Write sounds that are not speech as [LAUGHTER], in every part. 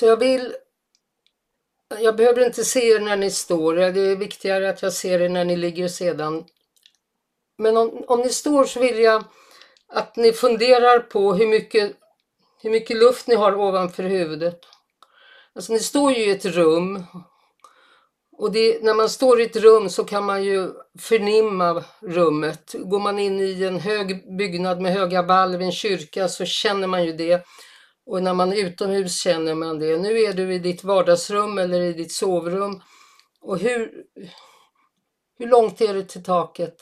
Så jag vill jag behöver inte se er när ni står, det är viktigare att jag ser er när ni ligger sedan. Men om, om ni står så vill jag att ni funderar på hur mycket, hur mycket luft ni har ovanför huvudet. Alltså ni står ju i ett rum och det, när man står i ett rum så kan man ju förnimma rummet. Går man in i en hög byggnad med höga valv, en kyrka, så känner man ju det. Och när man är utomhus känner man det. Nu är du i ditt vardagsrum eller i ditt sovrum. Och hur, hur långt är det till taket?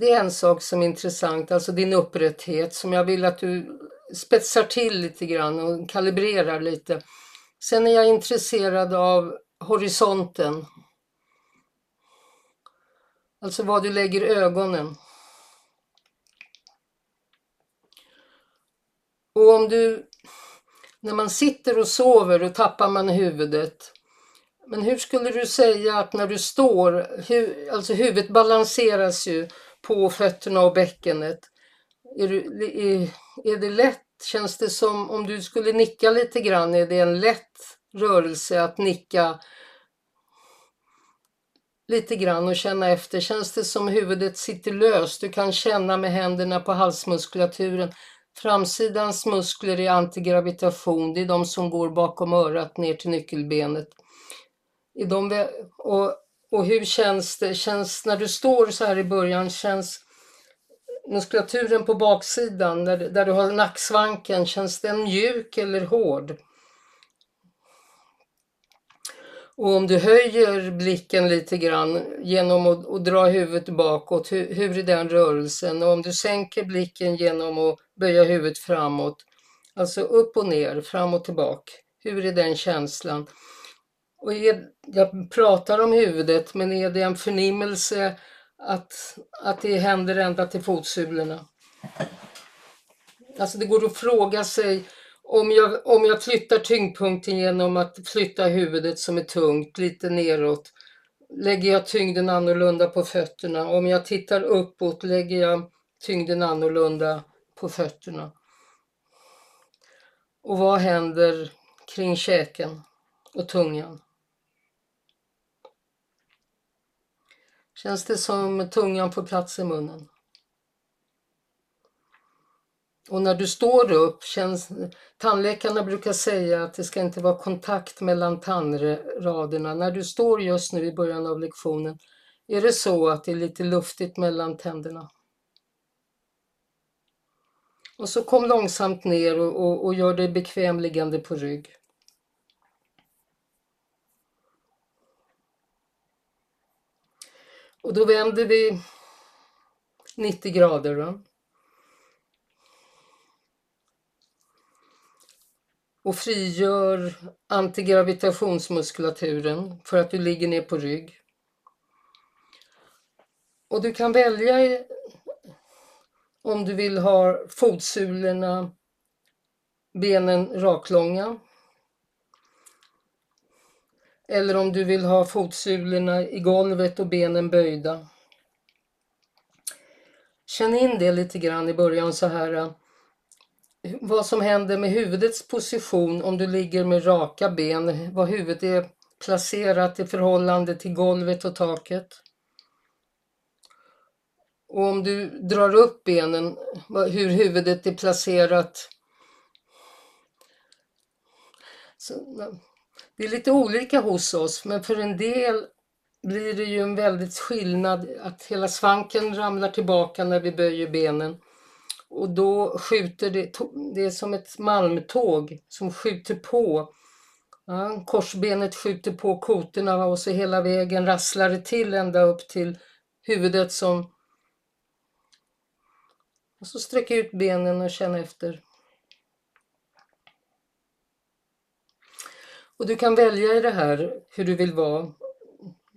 Det är en sak som är intressant, alltså din upprätthet som jag vill att du spetsar till lite grann och kalibrerar lite. Sen är jag intresserad av horisonten. Alltså vad du lägger ögonen. Och om du, när man sitter och sover då tappar man huvudet. Men hur skulle du säga att när du står, hu, alltså huvudet balanseras ju på fötterna och bäckenet. Är, du, är, är det lätt? Känns det som om du skulle nicka lite grann, är det en lätt rörelse att nicka lite grann och känna efter. Känns det som huvudet sitter löst? Du kan känna med händerna på halsmuskulaturen. Framsidans muskler i antigravitation, det är de som går bakom örat ner till nyckelbenet. I de, och, och hur känns det? Känns när du står så här i början, känns muskulaturen på baksidan där, där du har nacksvanken, känns den mjuk eller hård? Och om du höjer blicken lite grann genom att, att dra huvudet bakåt, hur, hur är den rörelsen? Och om du sänker blicken genom att böja huvudet framåt, alltså upp och ner, fram och tillbaka, hur är den känslan? Och är, jag pratar om huvudet, men är det en förnimmelse att, att det händer ända till fotsulorna? Alltså det går att fråga sig om jag, om jag flyttar tyngdpunkten genom att flytta huvudet som är tungt lite neråt lägger jag tyngden annorlunda på fötterna. Om jag tittar uppåt lägger jag tyngden annorlunda på fötterna. Och vad händer kring käken och tungan? Känns det som tungan får plats i munnen? Och när du står upp, känns, tandläkarna brukar säga att det ska inte vara kontakt mellan tandraderna. När du står just nu i början av lektionen, är det så att det är lite luftigt mellan tänderna? Och så kom långsamt ner och, och, och gör dig bekväm liggande på rygg. Och då vänder vi 90 grader. Då. Och frigör antigravitationsmuskulaturen för att du ligger ner på rygg. Och du kan välja om du vill ha fotsulorna, benen raklånga. Eller om du vill ha fotsulorna i golvet och benen böjda. Känn in det lite grann i början så här vad som händer med huvudets position om du ligger med raka ben, var huvudet är placerat i förhållande till golvet och taket. Och om du drar upp benen, hur huvudet är placerat. Så, det är lite olika hos oss, men för en del blir det ju en väldigt skillnad att hela svanken ramlar tillbaka när vi böjer benen. Och då skjuter det, det är som ett malmtåg som skjuter på. Ja, korsbenet skjuter på kotorna och så hela vägen rasslar det till ända upp till huvudet som... Och så sträck ut benen och känn efter. Och du kan välja i det här hur du vill vara.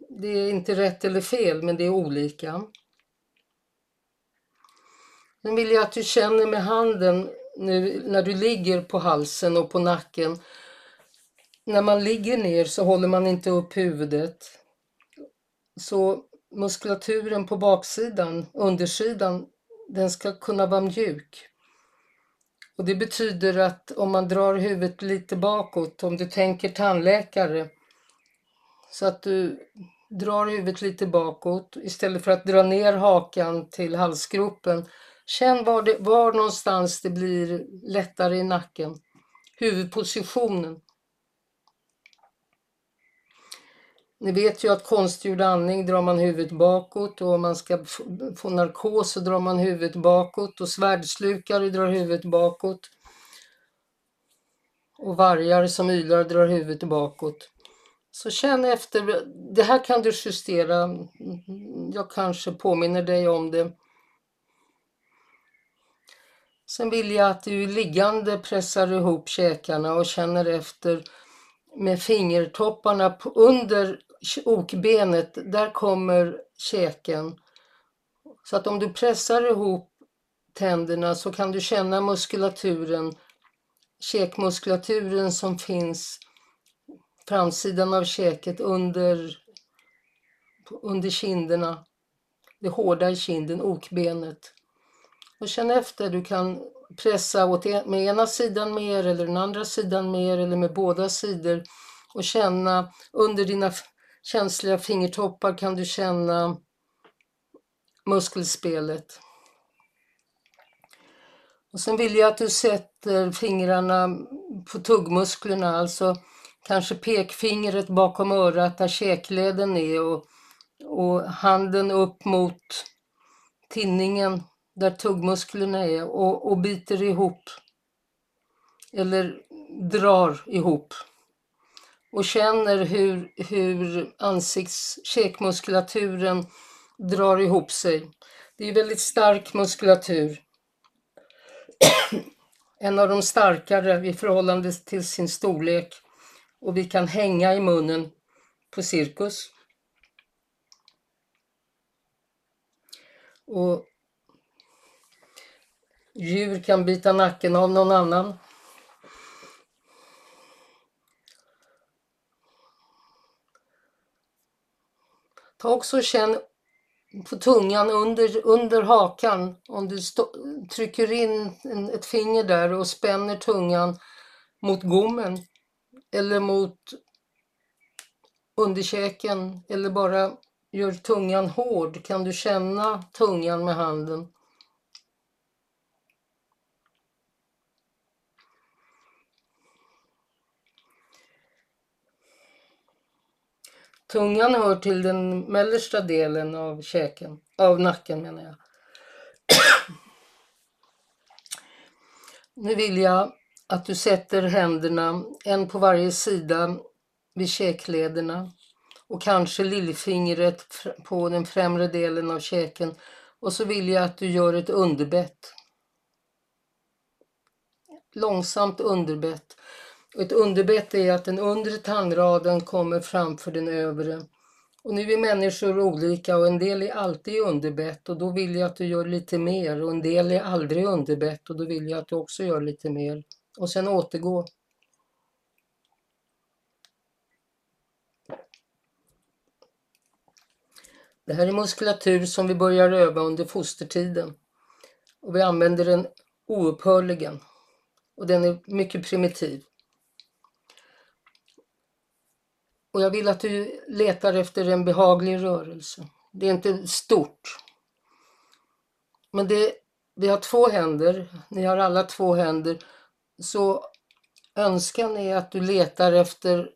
Det är inte rätt eller fel, men det är olika. Nu vill jag att du känner med handen nu när du ligger på halsen och på nacken. När man ligger ner så håller man inte upp huvudet. Så muskulaturen på baksidan, undersidan, den ska kunna vara mjuk. Och det betyder att om man drar huvudet lite bakåt, om du tänker tandläkare, så att du drar huvudet lite bakåt istället för att dra ner hakan till halsgropen. Känn var, det, var någonstans det blir lättare i nacken. Huvudpositionen. Ni vet ju att konstgjord andning drar man huvudet bakåt och om man ska få narkos så drar man huvudet bakåt och svärdslukare drar huvudet bakåt. Och vargar som ylar drar huvudet bakåt. Så känn efter, det här kan du justera. Jag kanske påminner dig om det. Sen vill jag att du liggande pressar ihop käkarna och känner efter med fingertopparna under okbenet, där kommer käken. Så att om du pressar ihop tänderna så kan du känna muskulaturen, käkmuskulaturen som finns framsidan av käket under, under kinderna, det hårda i kinden, okbenet. Och känn efter, du kan pressa åt med ena sidan mer eller den andra sidan mer eller med båda sidor och känna under dina känsliga fingertoppar kan du känna muskelspelet. Och sen vill jag att du sätter fingrarna på tuggmusklerna, alltså kanske pekfingret bakom örat där käkleden är och, och handen upp mot tinningen där tuggmusklerna är och, och biter ihop. Eller drar ihop. Och känner hur, hur ansikts käkmuskulaturen drar ihop sig. Det är väldigt stark muskulatur. [CLEARS THROAT] en av de starkare i förhållande till sin storlek. Och vi kan hänga i munnen på cirkus. Och Djur kan bita nacken av någon annan. Ta också och känn på tungan under, under hakan. Om du trycker in en, ett finger där och spänner tungan mot gommen eller mot underkäken eller bara gör tungan hård kan du känna tungan med handen. Tungan hör till den mellersta delen av käken, av nacken menar jag. Nu vill jag att du sätter händerna en på varje sida vid käklederna och kanske lillfingret på den främre delen av käken och så vill jag att du gör ett underbett. Långsamt underbett. Ett underbett är att den undre tandraden kommer framför den övre. Och nu är människor olika och en del är alltid underbett och då vill jag att du gör lite mer och en del är aldrig underbett och då vill jag att du också gör lite mer. Och sen återgå. Det här är muskulatur som vi börjar öva under fostertiden. Och vi använder den oupphörligen. Och den är mycket primitiv. Och jag vill att du letar efter en behaglig rörelse. Det är inte stort. Men det, vi har två händer, ni har alla två händer. Så önskan är att du letar efter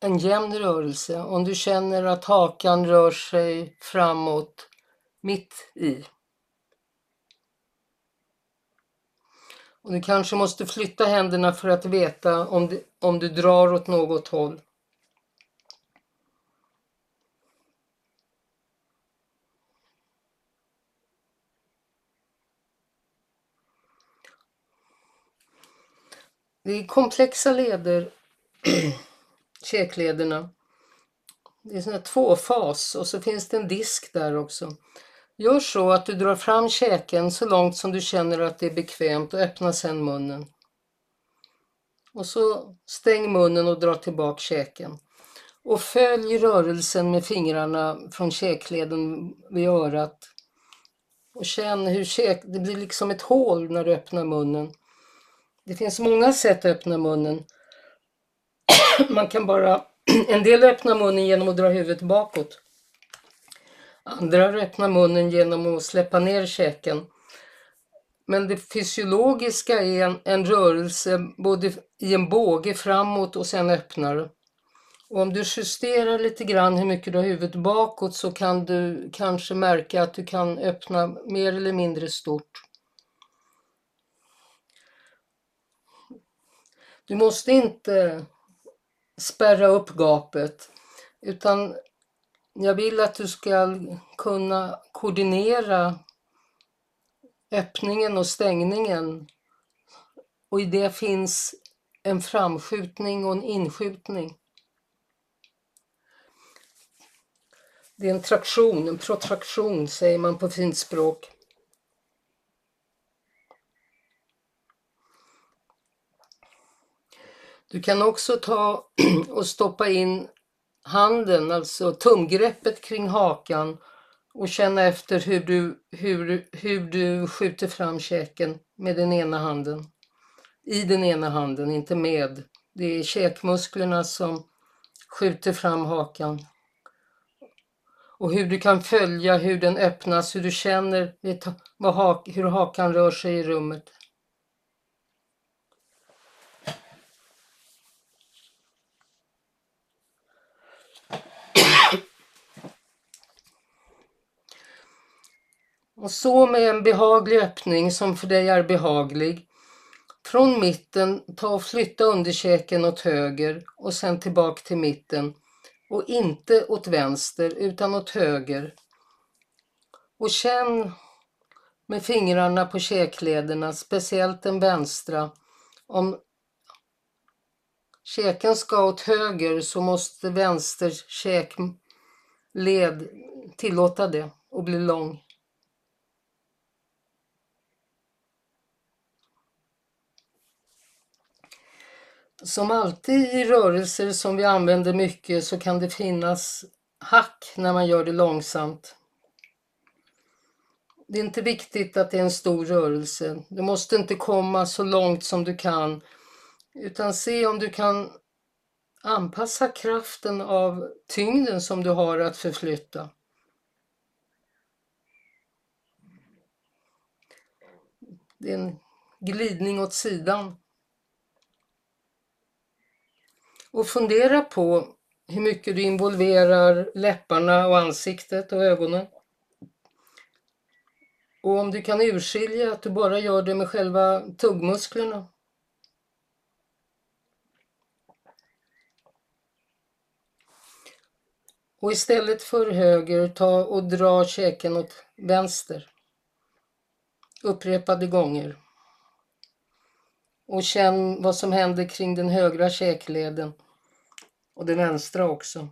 en jämn rörelse. Om du känner att hakan rör sig framåt mitt i. Och du kanske måste flytta händerna för att veta om du, om du drar åt något håll. Det är komplexa leder, [CLEARS THROAT] käklederna. Det är sån här tvåfas och så finns det en disk där också. Gör så att du drar fram käken så långt som du känner att det är bekvämt och öppna sedan munnen. Och så stäng munnen och dra tillbaka käken. Och följ rörelsen med fingrarna från käkleden vid örat. Och känn hur käk, det blir liksom ett hål när du öppnar munnen. Det finns många sätt att öppna munnen. [CLEARS THROAT] Man kan bara... [CLEARS THROAT] En del öppnar munnen genom att dra huvudet bakåt. Andra öppnar munnen genom att släppa ner käken. Men det fysiologiska är en, en rörelse både i en båge framåt och sen öppnar. Och om du justerar lite grann hur mycket du har huvudet bakåt så kan du kanske märka att du kan öppna mer eller mindre stort. Du måste inte spärra upp gapet utan jag vill att du ska kunna koordinera öppningen och stängningen och i det finns en framskjutning och en inskjutning. Det är en traktion, en protraktion säger man på fint språk. Du kan också ta [CLEARS THROAT] och stoppa in handen, alltså tumgreppet kring hakan och känna efter hur du, hur, hur du skjuter fram käken med den ena handen. I den ena handen, inte med. Det är käkmusklerna som skjuter fram hakan. Och hur du kan följa hur den öppnas, hur du känner hur hakan rör sig i rummet. Och så med en behaglig öppning som för dig är behaglig. Från mitten, ta och flytta underkäken åt höger och sen tillbaka till mitten. Och inte åt vänster utan åt höger. Och känn med fingrarna på käklederna, speciellt den vänstra. Om käken ska åt höger så måste vänster käkled tillåta det och bli lång. Som alltid i rörelser som vi använder mycket så kan det finnas hack när man gör det långsamt. Det är inte viktigt att det är en stor rörelse. Du måste inte komma så långt som du kan utan se om du kan anpassa kraften av tyngden som du har att förflytta. Det är en glidning åt sidan. Och fundera på hur mycket du involverar läpparna och ansiktet och ögonen. Och om du kan urskilja att du bara gör det med själva tuggmusklerna. Och istället för höger, ta och dra käken åt vänster. Upprepade gånger. Och känn vad som händer kring den högra käkleden och den vänstra också.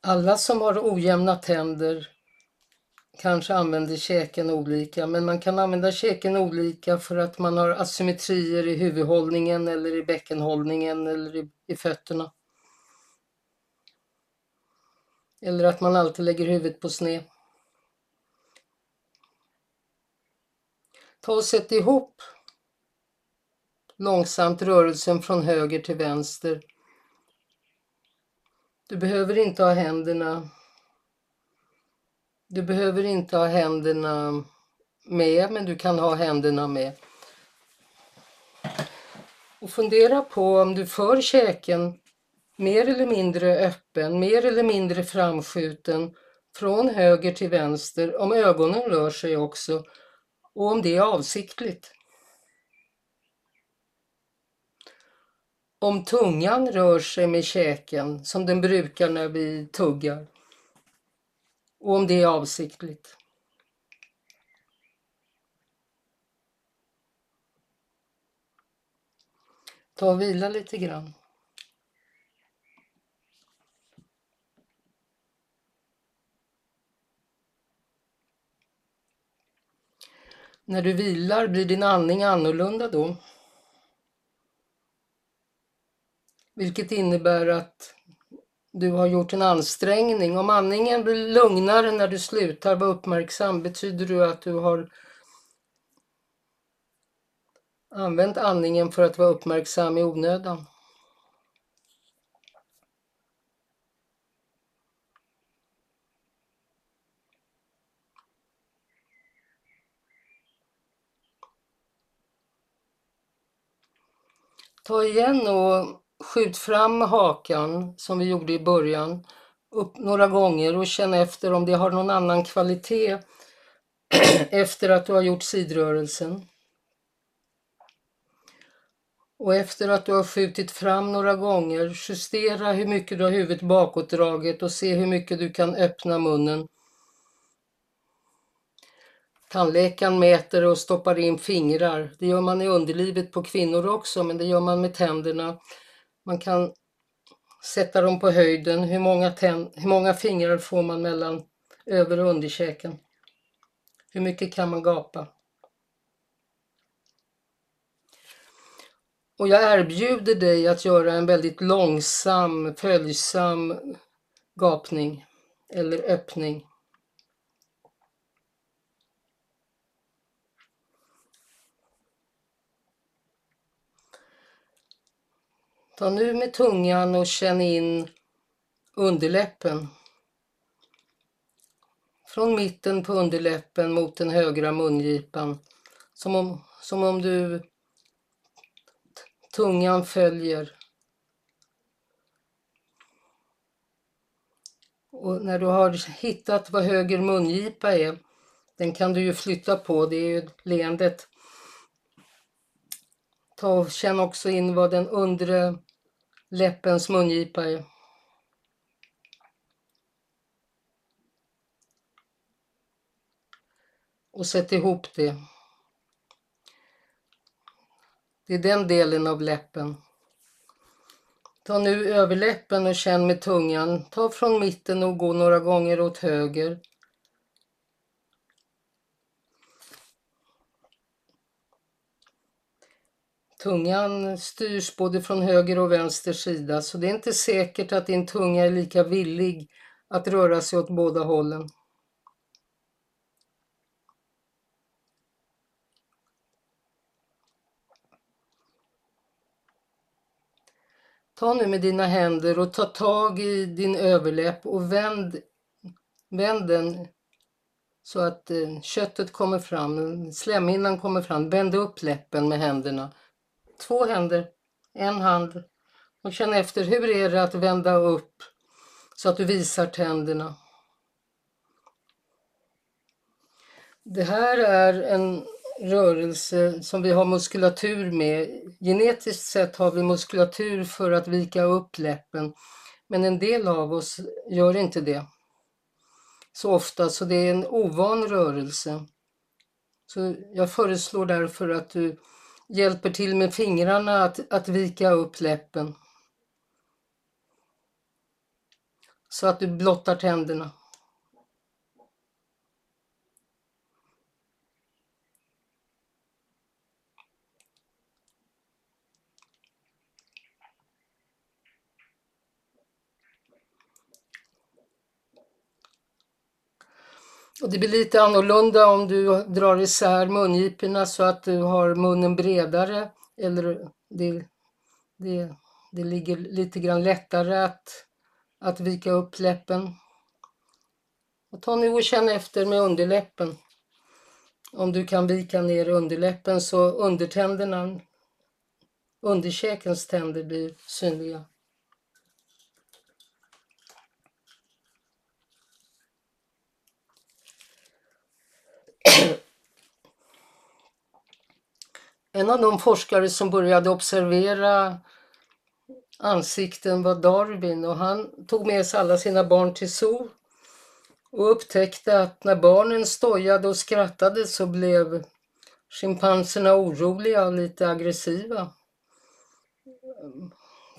Alla som har ojämna tänder kanske använder käken olika, men man kan använda käken olika för att man har asymmetrier i huvudhållningen eller i bäckenhållningen eller i, i fötterna. Eller att man alltid lägger huvudet på sned. Ta och sätt ihop långsamt rörelsen från höger till vänster. Du behöver inte ha händerna du behöver inte ha händerna med, men du kan ha händerna med. Och fundera på om du för käken mer eller mindre öppen, mer eller mindre framskjuten från höger till vänster, om ögonen rör sig också och om det är avsiktligt. Om tungan rör sig med käken som den brukar när vi tuggar och om det är avsiktligt. Ta och vila lite grann. När du vilar blir din andning annorlunda då. Vilket innebär att du har gjort en ansträngning. Om andningen blir lugnare när du slutar vara uppmärksam betyder det att du har använt andningen för att vara uppmärksam i onödan. Ta igen och skjut fram hakan som vi gjorde i början upp några gånger och känn efter om det har någon annan kvalitet [CLEARS THROAT] efter att du har gjort sidrörelsen. Och efter att du har skjutit fram några gånger, justera hur mycket du har huvudet bakåtdraget och se hur mycket du kan öppna munnen. Tandläkaren mäter och stoppar in fingrar. Det gör man i underlivet på kvinnor också, men det gör man med tänderna. Man kan sätta dem på höjden. Hur många, hur många fingrar får man mellan över och underkäken? Hur mycket kan man gapa? Och jag erbjuder dig att göra en väldigt långsam, följsam gapning eller öppning. Ta nu med tungan och känn in underläppen. Från mitten på underläppen mot den högra mungipan. Som om, som om du tungan följer. Och när du har hittat vad höger mungipa är, den kan du ju flytta på, det är ju leendet. Ta och känn också in vad den undre läppens mungipa. Och sätt ihop det. Det är den delen av läppen. Ta nu överläppen och känn med tungan. Ta från mitten och gå några gånger åt höger. Tungan styrs både från höger och vänster sida så det är inte säkert att din tunga är lika villig att röra sig åt båda hållen. Ta nu med dina händer och ta tag i din överläpp och vänd, vänd den så att eh, köttet kommer fram, slemhinnan kommer fram. Vänd upp läppen med händerna två händer, en hand och känn efter hur är det att vända upp så att du visar tänderna. Det här är en rörelse som vi har muskulatur med. Genetiskt sett har vi muskulatur för att vika upp läppen men en del av oss gör inte det så ofta så det är en ovan rörelse. Så jag föreslår därför att du hjälper till med fingrarna att, att vika upp läppen. Så att du blottar tänderna. Och det blir lite annorlunda om du drar isär mungiporna så att du har munnen bredare eller det, det, det ligger lite grann lättare att, att vika upp läppen. Och ta nu och känn efter med underläppen. Om du kan vika ner underläppen så undertänderna, underkäkens tänder blir synliga. [CLEARS THROAT] En av de forskare som började observera ansikten var Darwin och han tog med sig alla sina barn till zoo och upptäckte att när barnen stojade och skrattade så blev schimpanserna oroliga och lite aggressiva.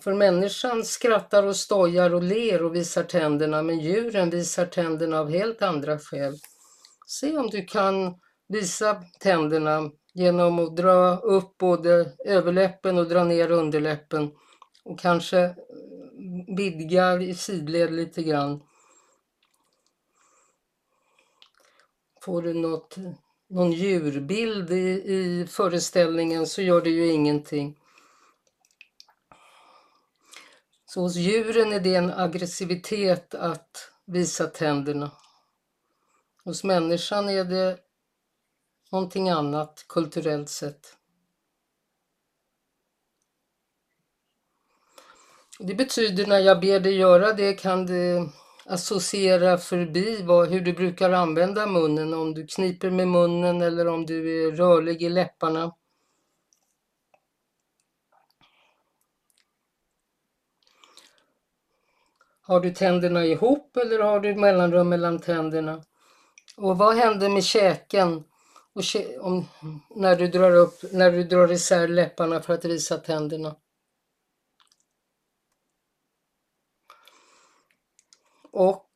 För människan skrattar och stojar och ler och visar tänderna men djuren visar tänderna av helt andra skäl. Se om du kan visa tänderna genom att dra upp både överläppen och dra ner underläppen och kanske mm, vidga i sidled lite grann. Får du något, någon djurbild i, i föreställningen så gör det ju ingenting. Så hos djuren är det en aggressivitet att visa tänderna. Hos människan är det någonting annat kulturellt sett. Det betyder när jag ber dig göra det kan du associera förbi vad, hur du brukar använda munnen, om du kniper med munnen eller om du är rörlig i läpparna. Har du tänderna ihop eller har du mellanrum mellan tänderna? Och vad händer med käken och kä om, när, du drar upp, när du drar isär läpparna för att visa tänderna? Och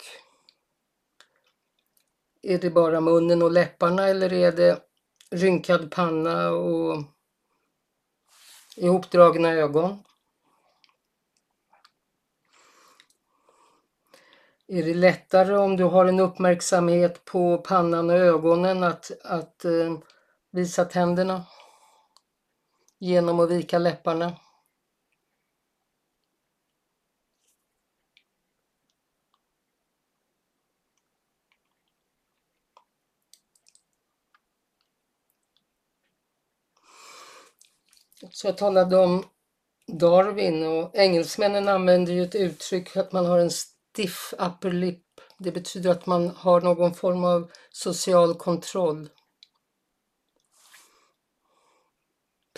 är det bara munnen och läpparna eller är det rynkad panna och ihopdragna ögon? Är det lättare om du har en uppmärksamhet på pannan och ögonen att, att eh, visa tänderna genom att vika läpparna? Så jag talade om Darwin och engelsmännen använder ju ett uttryck att man har en stiff upper lip. Det betyder att man har någon form av social kontroll.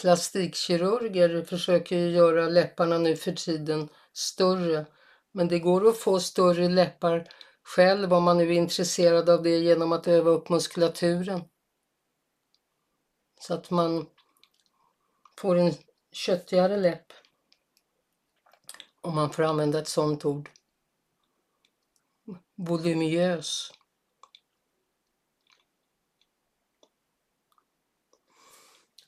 Plastikkirurger försöker ju göra läpparna nu för tiden större, men det går att få större läppar själv om man nu är intresserad av det genom att öva upp muskulaturen. Så att man får en köttigare läpp. Om man får använda ett sådant ord voluminös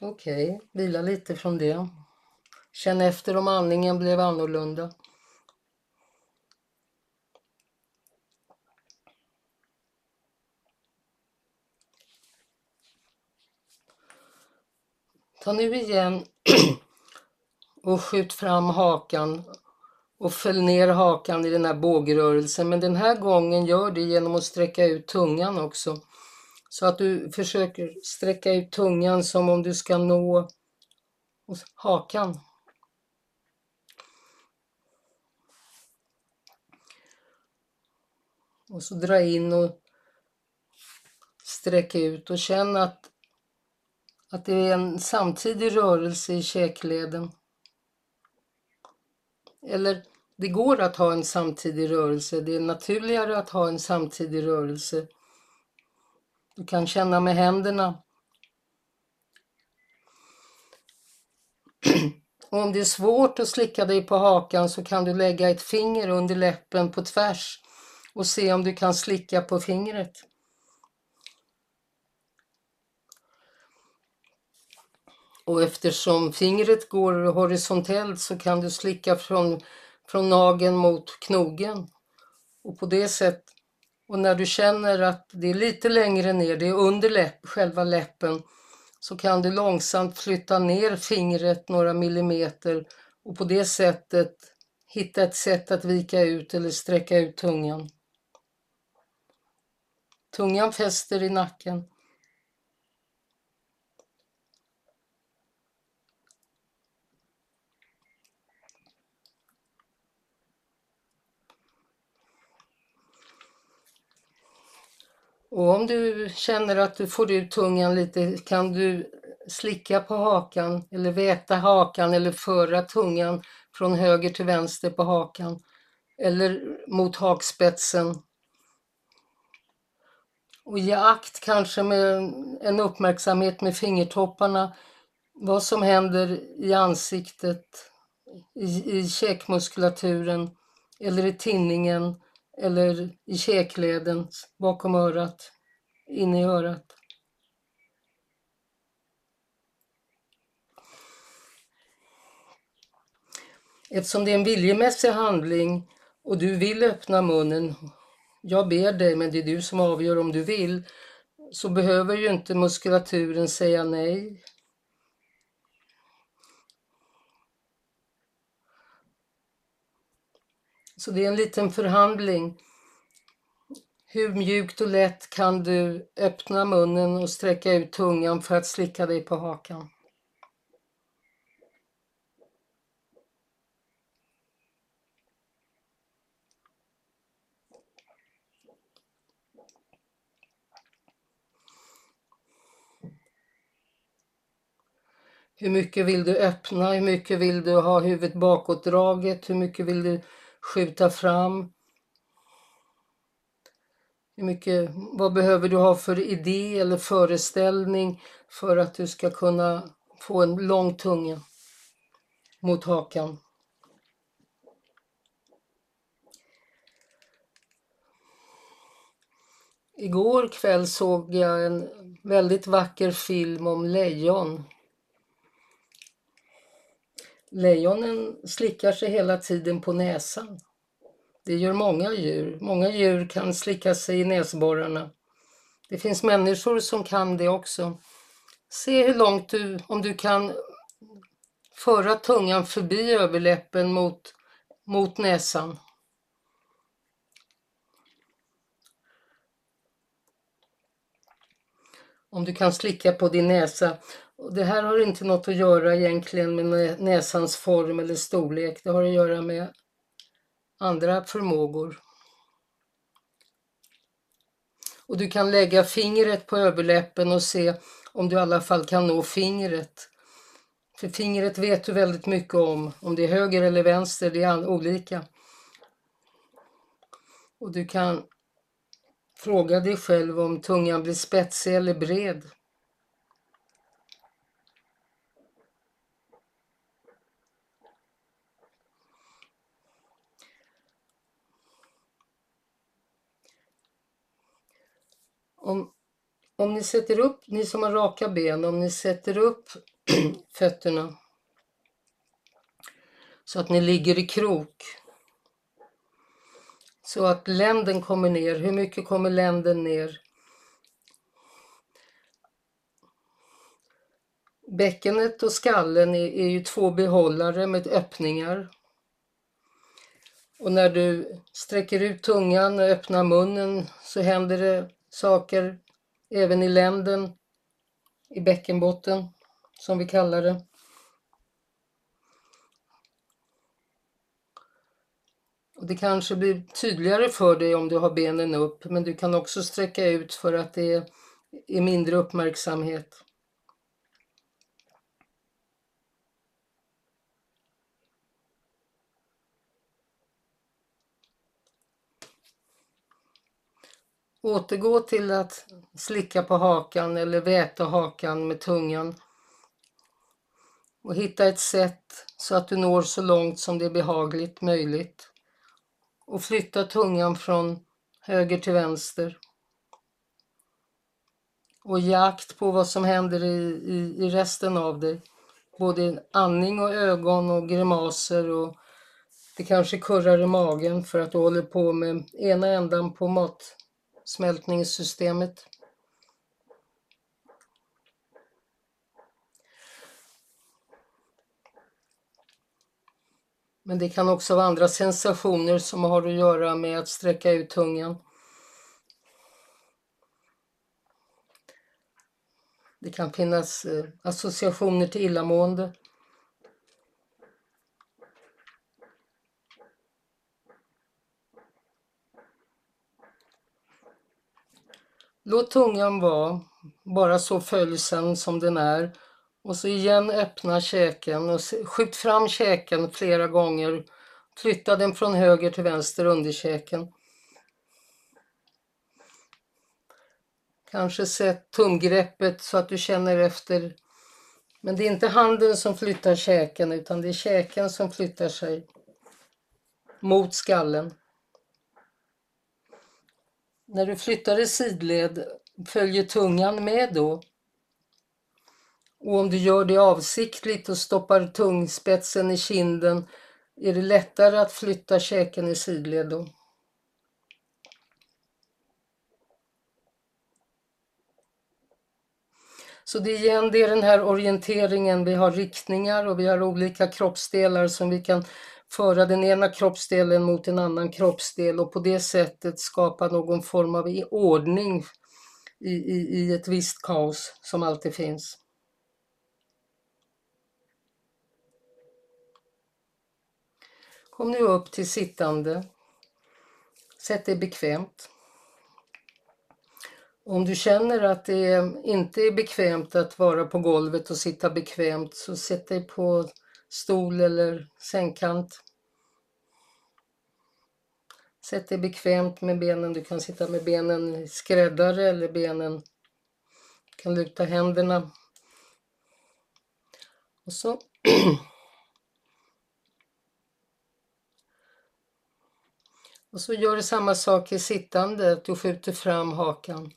Okej, okay, vila lite från det. Känn efter om andningen blev annorlunda. Ta nu igen [CLEARS THROAT] och skjut fram hakan och föll ner hakan i den här bågrörelsen. Men den här gången gör det genom att sträcka ut tungan också. Så att du försöker sträcka ut tungan som om du ska nå hakan. Och så dra in och sträcka ut och känn att, att det är en samtidig rörelse i käkleden. Eller det går att ha en samtidig rörelse. Det är naturligare att ha en samtidig rörelse. Du kan känna med händerna. Och om det är svårt att slicka dig på hakan så kan du lägga ett finger under läppen på tvärs och se om du kan slicka på fingret. Och eftersom fingret går horisontellt så kan du slicka från, från nageln mot knogen. Och på det sättet, och när du känner att det är lite längre ner, det är under läpp, själva läppen, så kan du långsamt flytta ner fingret några millimeter och på det sättet hitta ett sätt att vika ut eller sträcka ut tungan. Tungan fäster i nacken. Och om du känner att du får ut tungan lite kan du slicka på hakan eller väta hakan eller föra tungan från höger till vänster på hakan eller mot hakspetsen. Och ge akt kanske med en uppmärksamhet med fingertopparna vad som händer i ansiktet, i, i käkmuskulaturen eller i tinningen eller i käkleden bakom örat, inne i örat. Eftersom det är en viljemässig handling och du vill öppna munnen, jag ber dig, men det är du som avgör om du vill, så behöver ju inte muskulaturen säga nej. Så det är en liten förhandling. Hur mjukt och lätt kan du öppna munnen och sträcka ut tungan för att slicka dig på hakan? Hur mycket vill du öppna? Hur mycket vill du ha huvudet bakåtdraget? Hur mycket vill du skjuta fram? Hur mycket, vad behöver du ha för idé eller föreställning för att du ska kunna få en lång tunga mot hakan? Igår kväll såg jag en väldigt vacker film om lejon. Lejonen slickar sig hela tiden på näsan. Det gör många djur. Många djur kan slicka sig i näsborrarna. Det finns människor som kan det också. Se hur långt du, om du kan föra tungan förbi överläppen mot, mot näsan. Om du kan slicka på din näsa. Och det här har inte något att göra egentligen med näsans form eller storlek. Det har att göra med andra förmågor. Och du kan lägga fingret på överläppen och se om du i alla fall kan nå fingret. För fingret vet du väldigt mycket om. Om det är höger eller vänster, det är olika. Och du kan fråga dig själv om tungan blir spetsig eller bred. Om, om ni sätter upp, ni som har raka ben, om ni sätter upp [CLEARS THROAT] fötterna så att ni ligger i krok. Så att länden kommer ner. Hur mycket kommer länden ner? Bäckenet och skallen är, är ju två behållare med öppningar. Och när du sträcker ut tungan och öppnar munnen så händer det saker även i länden, i bäckenbotten som vi kallar det. Och det kanske blir tydligare för dig om du har benen upp men du kan också sträcka ut för att det är mindre uppmärksamhet. Återgå till att slicka på hakan eller väta hakan med tungan. Och hitta ett sätt så att du når så långt som det är behagligt möjligt. Och flytta tungan från höger till vänster. Och ge akt på vad som händer i, i, i resten av dig. Både andning och ögon och grimaser och det kanske kurrar i magen för att du håller på med ena ändan på mat smältningssystemet. Men det kan också vara andra sensationer som har att göra med att sträcka ut tungan. Det kan finnas eh, associationer till illamående. Låt tungan vara bara så följsam som den är och så igen öppna käken och skjut fram käken flera gånger. Flytta den från höger till vänster under käken. Kanske sätt tumgreppet så att du känner efter. Men det är inte handen som flyttar käken utan det är käken som flyttar sig mot skallen. När du flyttar i sidled, följer tungan med då? Och om du gör det avsiktligt och stoppar tungspetsen i kinden är det lättare att flytta käken i sidled då. Så det är igen, det är den här orienteringen. Vi har riktningar och vi har olika kroppsdelar som vi kan föra den ena kroppsdelen mot en annan kroppsdel och på det sättet skapa någon form av ordning i, i, i ett visst kaos som alltid finns. Kom nu upp till sittande. Sätt dig bekvämt. Om du känner att det inte är bekvämt att vara på golvet och sitta bekvämt så sätt dig på stol eller sängkant. Sätt dig bekvämt med benen. Du kan sitta med benen skräddare eller benen. Du kan luta händerna. Och så [CLEARS THROAT] Och så gör du samma sak i sittande, att du skjuter fram hakan.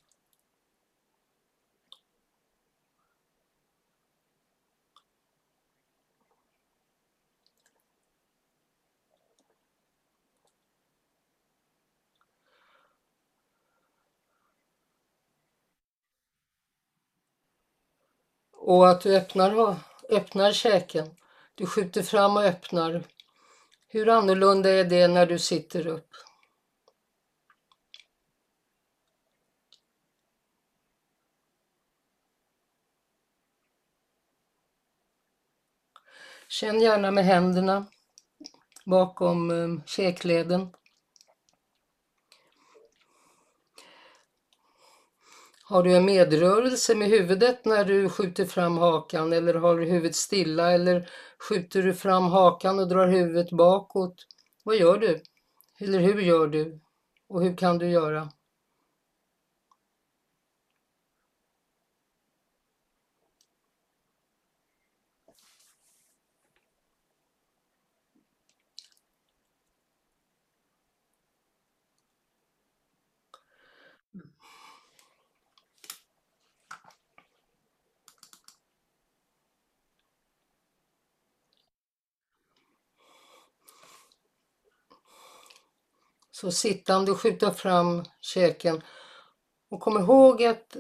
Och att du öppnar, öppnar käken. Du skjuter fram och öppnar. Hur annorlunda är det när du sitter upp? Känn gärna med händerna bakom um, käkleden. Har du en medrörelse med huvudet när du skjuter fram hakan eller har du huvudet stilla eller skjuter du fram hakan och drar huvudet bakåt? Vad gör du? Eller hur gör du? Och hur kan du göra? Så sittande skjuta fram käken. Och kom ihåg att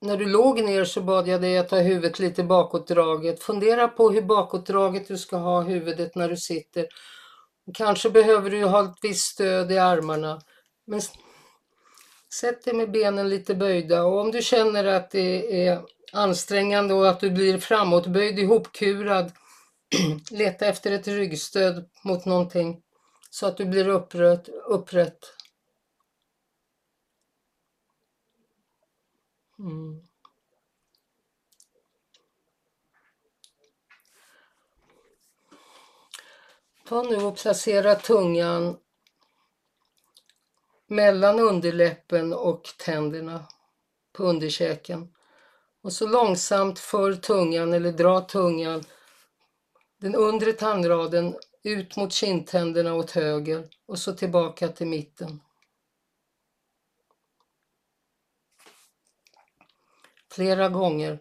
när du låg ner så bad jag dig att ha huvudet lite bakåtdraget. Fundera på hur bakåtdraget du ska ha huvudet när du sitter. Kanske behöver du ha ett visst stöd i armarna. Men sätt dig med benen lite böjda och om du känner att det är ansträngande och att du blir framåtböjd, ihopkurad, [CLEARS THROAT] leta efter ett ryggstöd mot någonting så att du blir upprätt. upprätt. Mm. Ta nu och placera tungan mellan underläppen och tänderna på underkäken. Och så långsamt för tungan eller dra tungan den undre tandraden ut mot kindtänderna åt höger och så tillbaka till mitten. Flera gånger.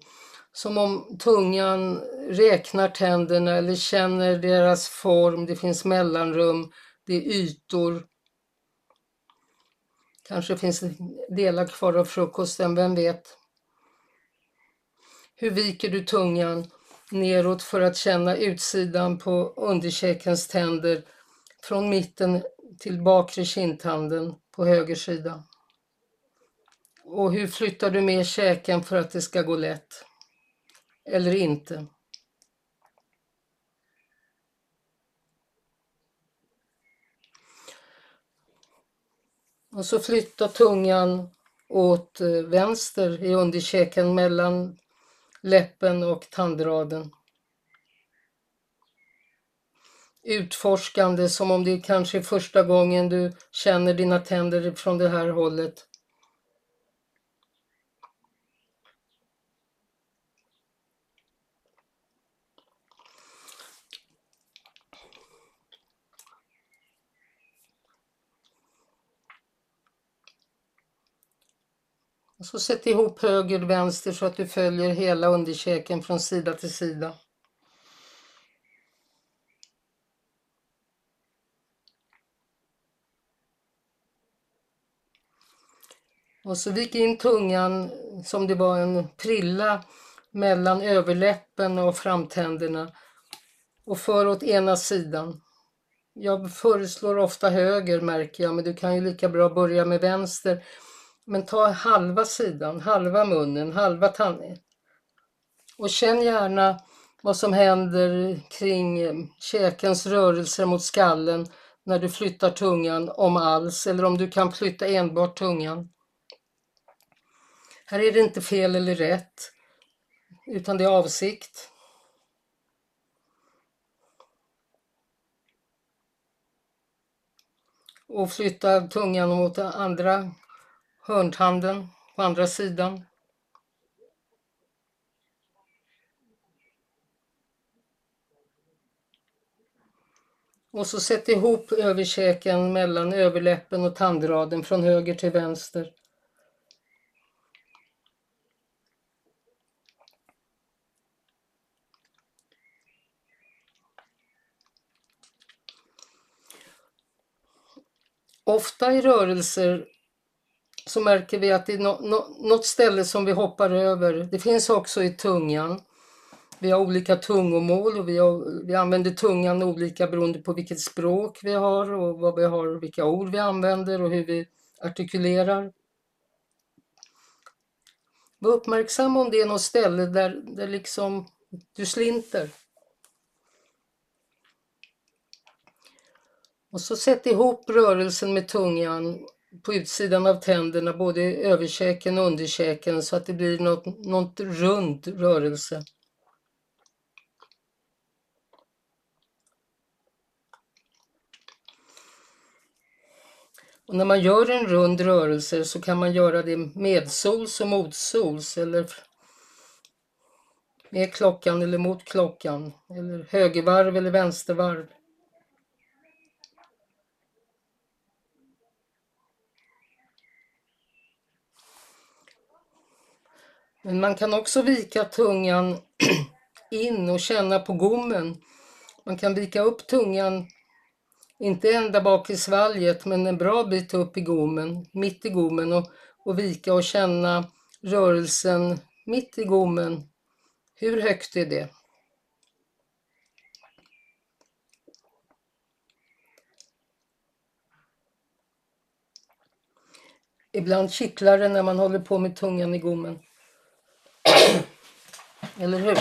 Som om tungan räknar tänderna eller känner deras form. Det finns mellanrum, det är ytor. Kanske finns delar kvar av frukosten, vem vet? Hur viker du tungan? Neråt för att känna utsidan på underkäkens tänder från mitten till bakre kindtanden på höger sida. Och hur flyttar du med käken för att det ska gå lätt? Eller inte? Och så flytta tungan åt eh, vänster i underkäken mellan läppen och tandraden. Utforskande som om det kanske är första gången du känner dina tänder från det här hållet. Så sätt ihop höger och vänster så att du följer hela underkäken från sida till sida. Och så vik in tungan som det var en prilla mellan överläppen och framtänderna och för åt ena sidan. Jag föreslår ofta höger märker jag, men du kan ju lika bra börja med vänster men ta halva sidan, halva munnen, halva tanden. Och känn gärna vad som händer kring käkens rörelser mot skallen när du flyttar tungan, om alls, eller om du kan flytta enbart tungan. Här är det inte fel eller rätt, utan det är avsikt. Och flytta tungan mot andra hörntanden på andra sidan. Och så sätt ihop överkäken mellan överläppen och tandraden från höger till vänster. Ofta i rörelser så märker vi att det är något ställe som vi hoppar över. Det finns också i tungan. Vi har olika tungomål och vi, har, vi använder tungan olika beroende på vilket språk vi har och vad vi har, vilka ord vi använder och hur vi artikulerar. Var uppmärksam om det är något ställe där, där liksom du slinter. Och så sätt ihop rörelsen med tungan på utsidan av tänderna, både överkäken och underkäken så att det blir något, något rund rörelse. Och när man gör en rund rörelse så kan man göra det medsols och motsols eller med klockan eller mot klockan eller högervarv eller vänstervarv. Men man kan också vika tungan [CLEARS THROAT] in och känna på gommen. Man kan vika upp tungan, inte ända bak i svalget, men en bra bit upp i gommen, mitt i gommen och, och vika och känna rörelsen mitt i gommen. Hur högt är det? Ibland kittlar det när man håller på med tungan i gommen. Eller hur?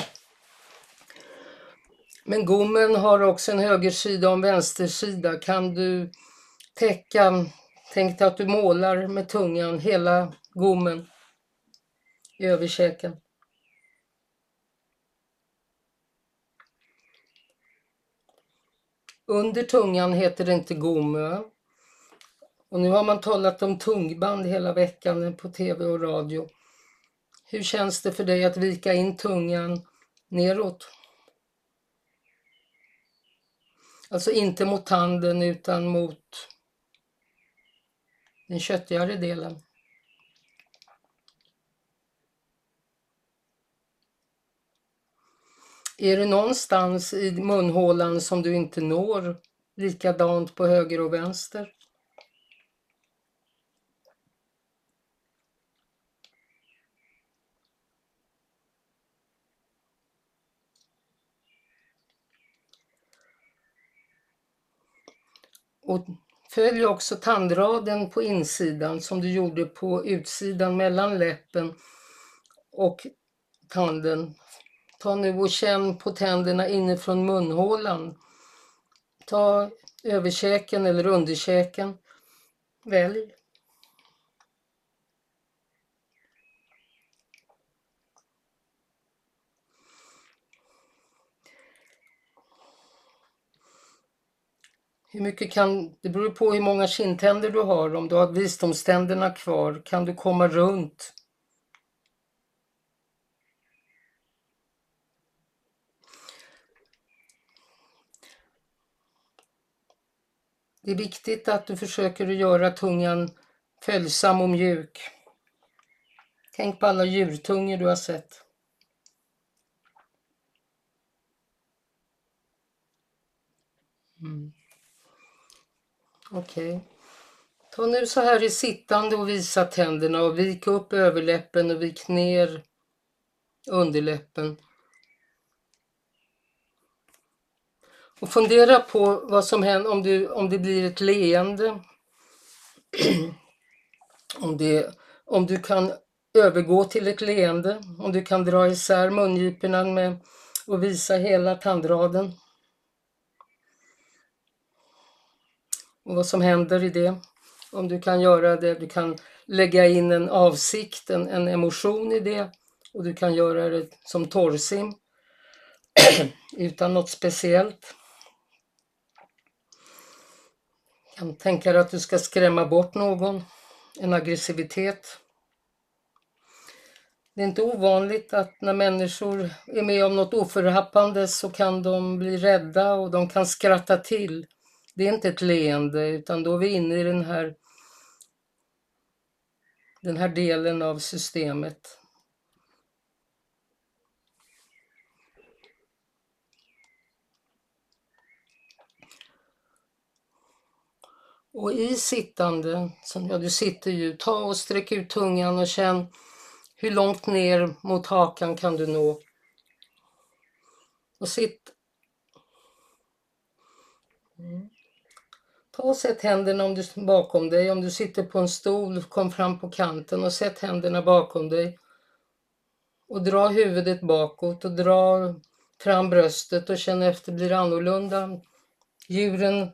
Men gommen har också en högersida och en vänstersida. Kan du täcka, tänk dig att du målar med tungan hela gommen i överkäken. Under tungan heter det inte gommö. Och nu har man talat om tungband hela veckan på tv och radio. Hur känns det för dig att vika in tungan neråt? Alltså inte mot tanden utan mot den köttigare delen. Är det någonstans i munhålan som du inte når likadant på höger och vänster? Och följ också tandraden på insidan som du gjorde på utsidan mellan läppen och tanden. Ta nu och känn på tänderna inifrån munhålan. Ta överkäken eller underkäken. Välj. Hur mycket kan, det beror på hur många kindtänder du har. Om du har visdomständerna kvar kan du komma runt. Det är viktigt att du försöker att göra tungan följsam och mjuk. Tänk på alla djurtungor du har sett. Mm. Okej. Okay. Ta nu så här i sittande och visa tänderna och vik upp överläppen och vik ner underläppen. Och fundera på vad som händer om, du, om det blir ett leende. [CLEARS THROAT] om, det, om du kan övergå till ett leende, om du kan dra isär mungiporna med och visa hela tandraden. Och vad som händer i det. Om du kan göra det, du kan lägga in en avsikt, en, en emotion i det och du kan göra det som torrsim [CLEARS THROAT] utan något speciellt. Du kan tänka dig att du ska skrämma bort någon, en aggressivitet. Det är inte ovanligt att när människor är med om något oförhappande så kan de bli rädda och de kan skratta till. Det är inte ett leende utan då är vi inne i den här, den här delen av systemet. Och i sittande, ja du sitter ju, ta och sträck ut tungan och känn hur långt ner mot hakan kan du nå? Och sitt. Mm. Ta och sätt händerna om du, bakom dig. Om du sitter på en stol, kom fram på kanten och sätt händerna bakom dig. Och dra huvudet bakåt och dra fram bröstet och känn efter, blir det annorlunda? Djuren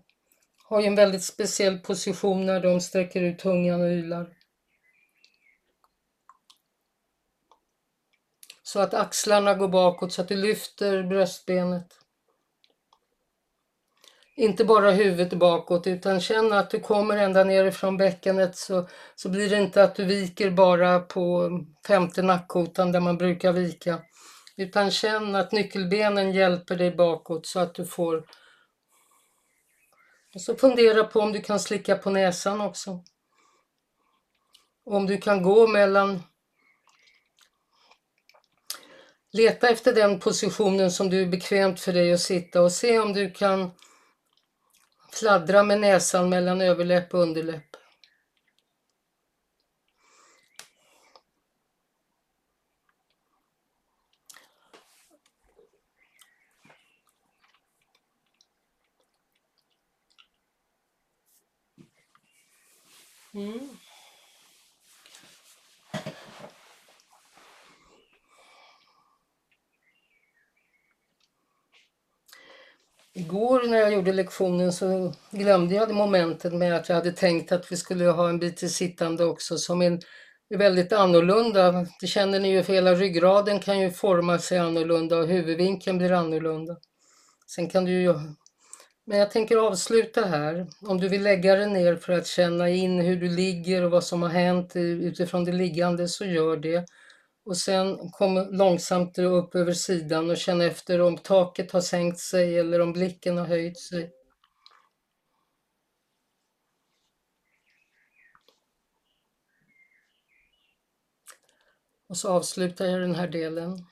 har ju en väldigt speciell position när de sträcker ut tungan och ylar. Så att axlarna går bakåt så att du lyfter bröstbenet. Inte bara huvudet bakåt utan känn att du kommer ända nerifrån bäckenet så, så blir det inte att du viker bara på femte nackkotan där man brukar vika. Utan känn att nyckelbenen hjälper dig bakåt så att du får... Och så fundera på om du kan slicka på näsan också. Om du kan gå mellan Leta efter den positionen som du är bekvämt för dig att sitta och se om du kan fladdra med näsan mellan överläpp och underläpp. Mm. Igår när jag gjorde lektionen så glömde jag det momentet med att jag hade tänkt att vi skulle ha en bit till sittande också som är, väldigt annorlunda. Det känner ni ju för hela ryggraden kan ju forma sig annorlunda och huvudvinkeln blir annorlunda. Sen kan du ju... Men jag tänker avsluta här. Om du vill lägga dig ner för att känna in hur du ligger och vad som har hänt utifrån det liggande så gör det. Och sen kom långsamt upp över sidan och känn efter om taket har sänkt sig eller om blicken har höjt sig. Och så avslutar jag den här delen.